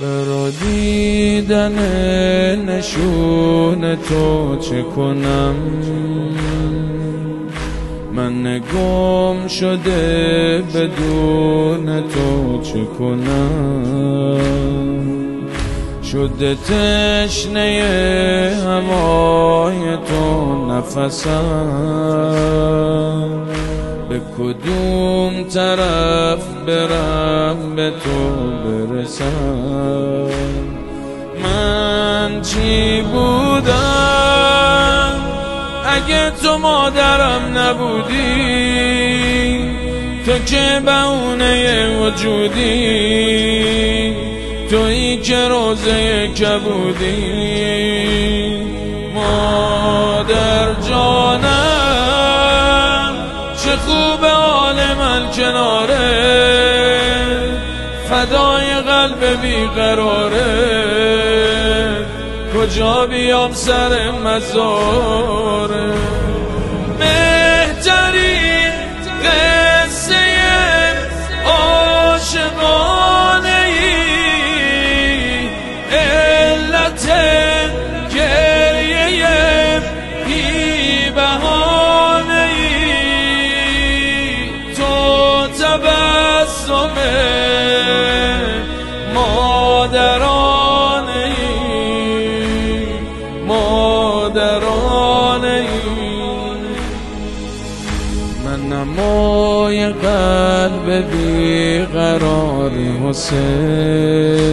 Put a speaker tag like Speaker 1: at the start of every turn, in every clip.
Speaker 1: برا دیدن نشون تو چه کنم؟ من گم شده بدون تو چه کنم؟ شده تشنه هوای تو نفسم. به کدوم طرف برم؟ به تو برسم. من چی بودم؟ اگه تو مادرم نبودی تو که بهونه وجودی؟ تویی که روزه کبودی؟ مادر جانم چه خوب حال کناره فدای قلب بیقراره کجا بیام سر مزاره؟ نمای قلب بیقرار حسین.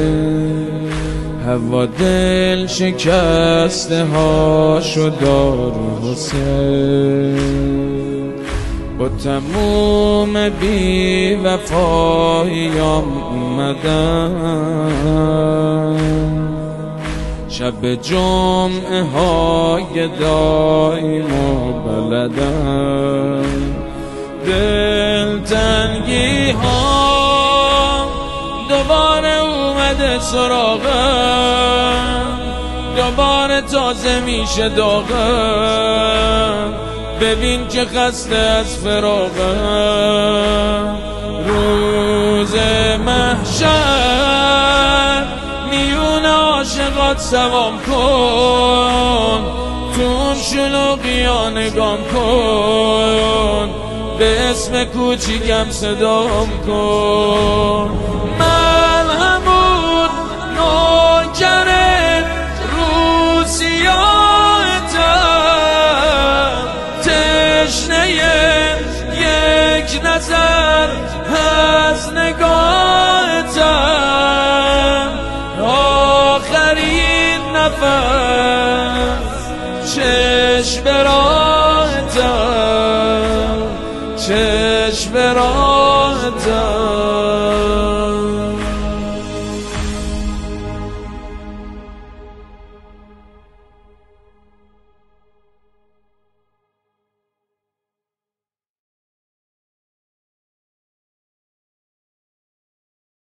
Speaker 1: هوا دل شکسته ها شدار حسین. با تموم بی وفاییام اومدم. شب جمعه های دایم و بلدم دلتنگی ها دوباره اومده سراغم دوباره تازه میشه داغم ببین که خسته از فراغم روز محشر میون عاشقات سوام کن. تو اون نگام کن. به اسم کوچیکم صدام کن. من همون نوکر روسیاتم. تشنه یک نظر از نگاهتم. آخرین نفس چشم برا چشم راهتم